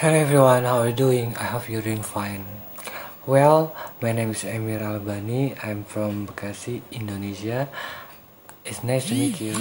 Hello everyone, how are you doing? I hope you're doing fine. Well, my name is Emir Albani. I'm from Bekasi, Indonesia. It's nice to meet you.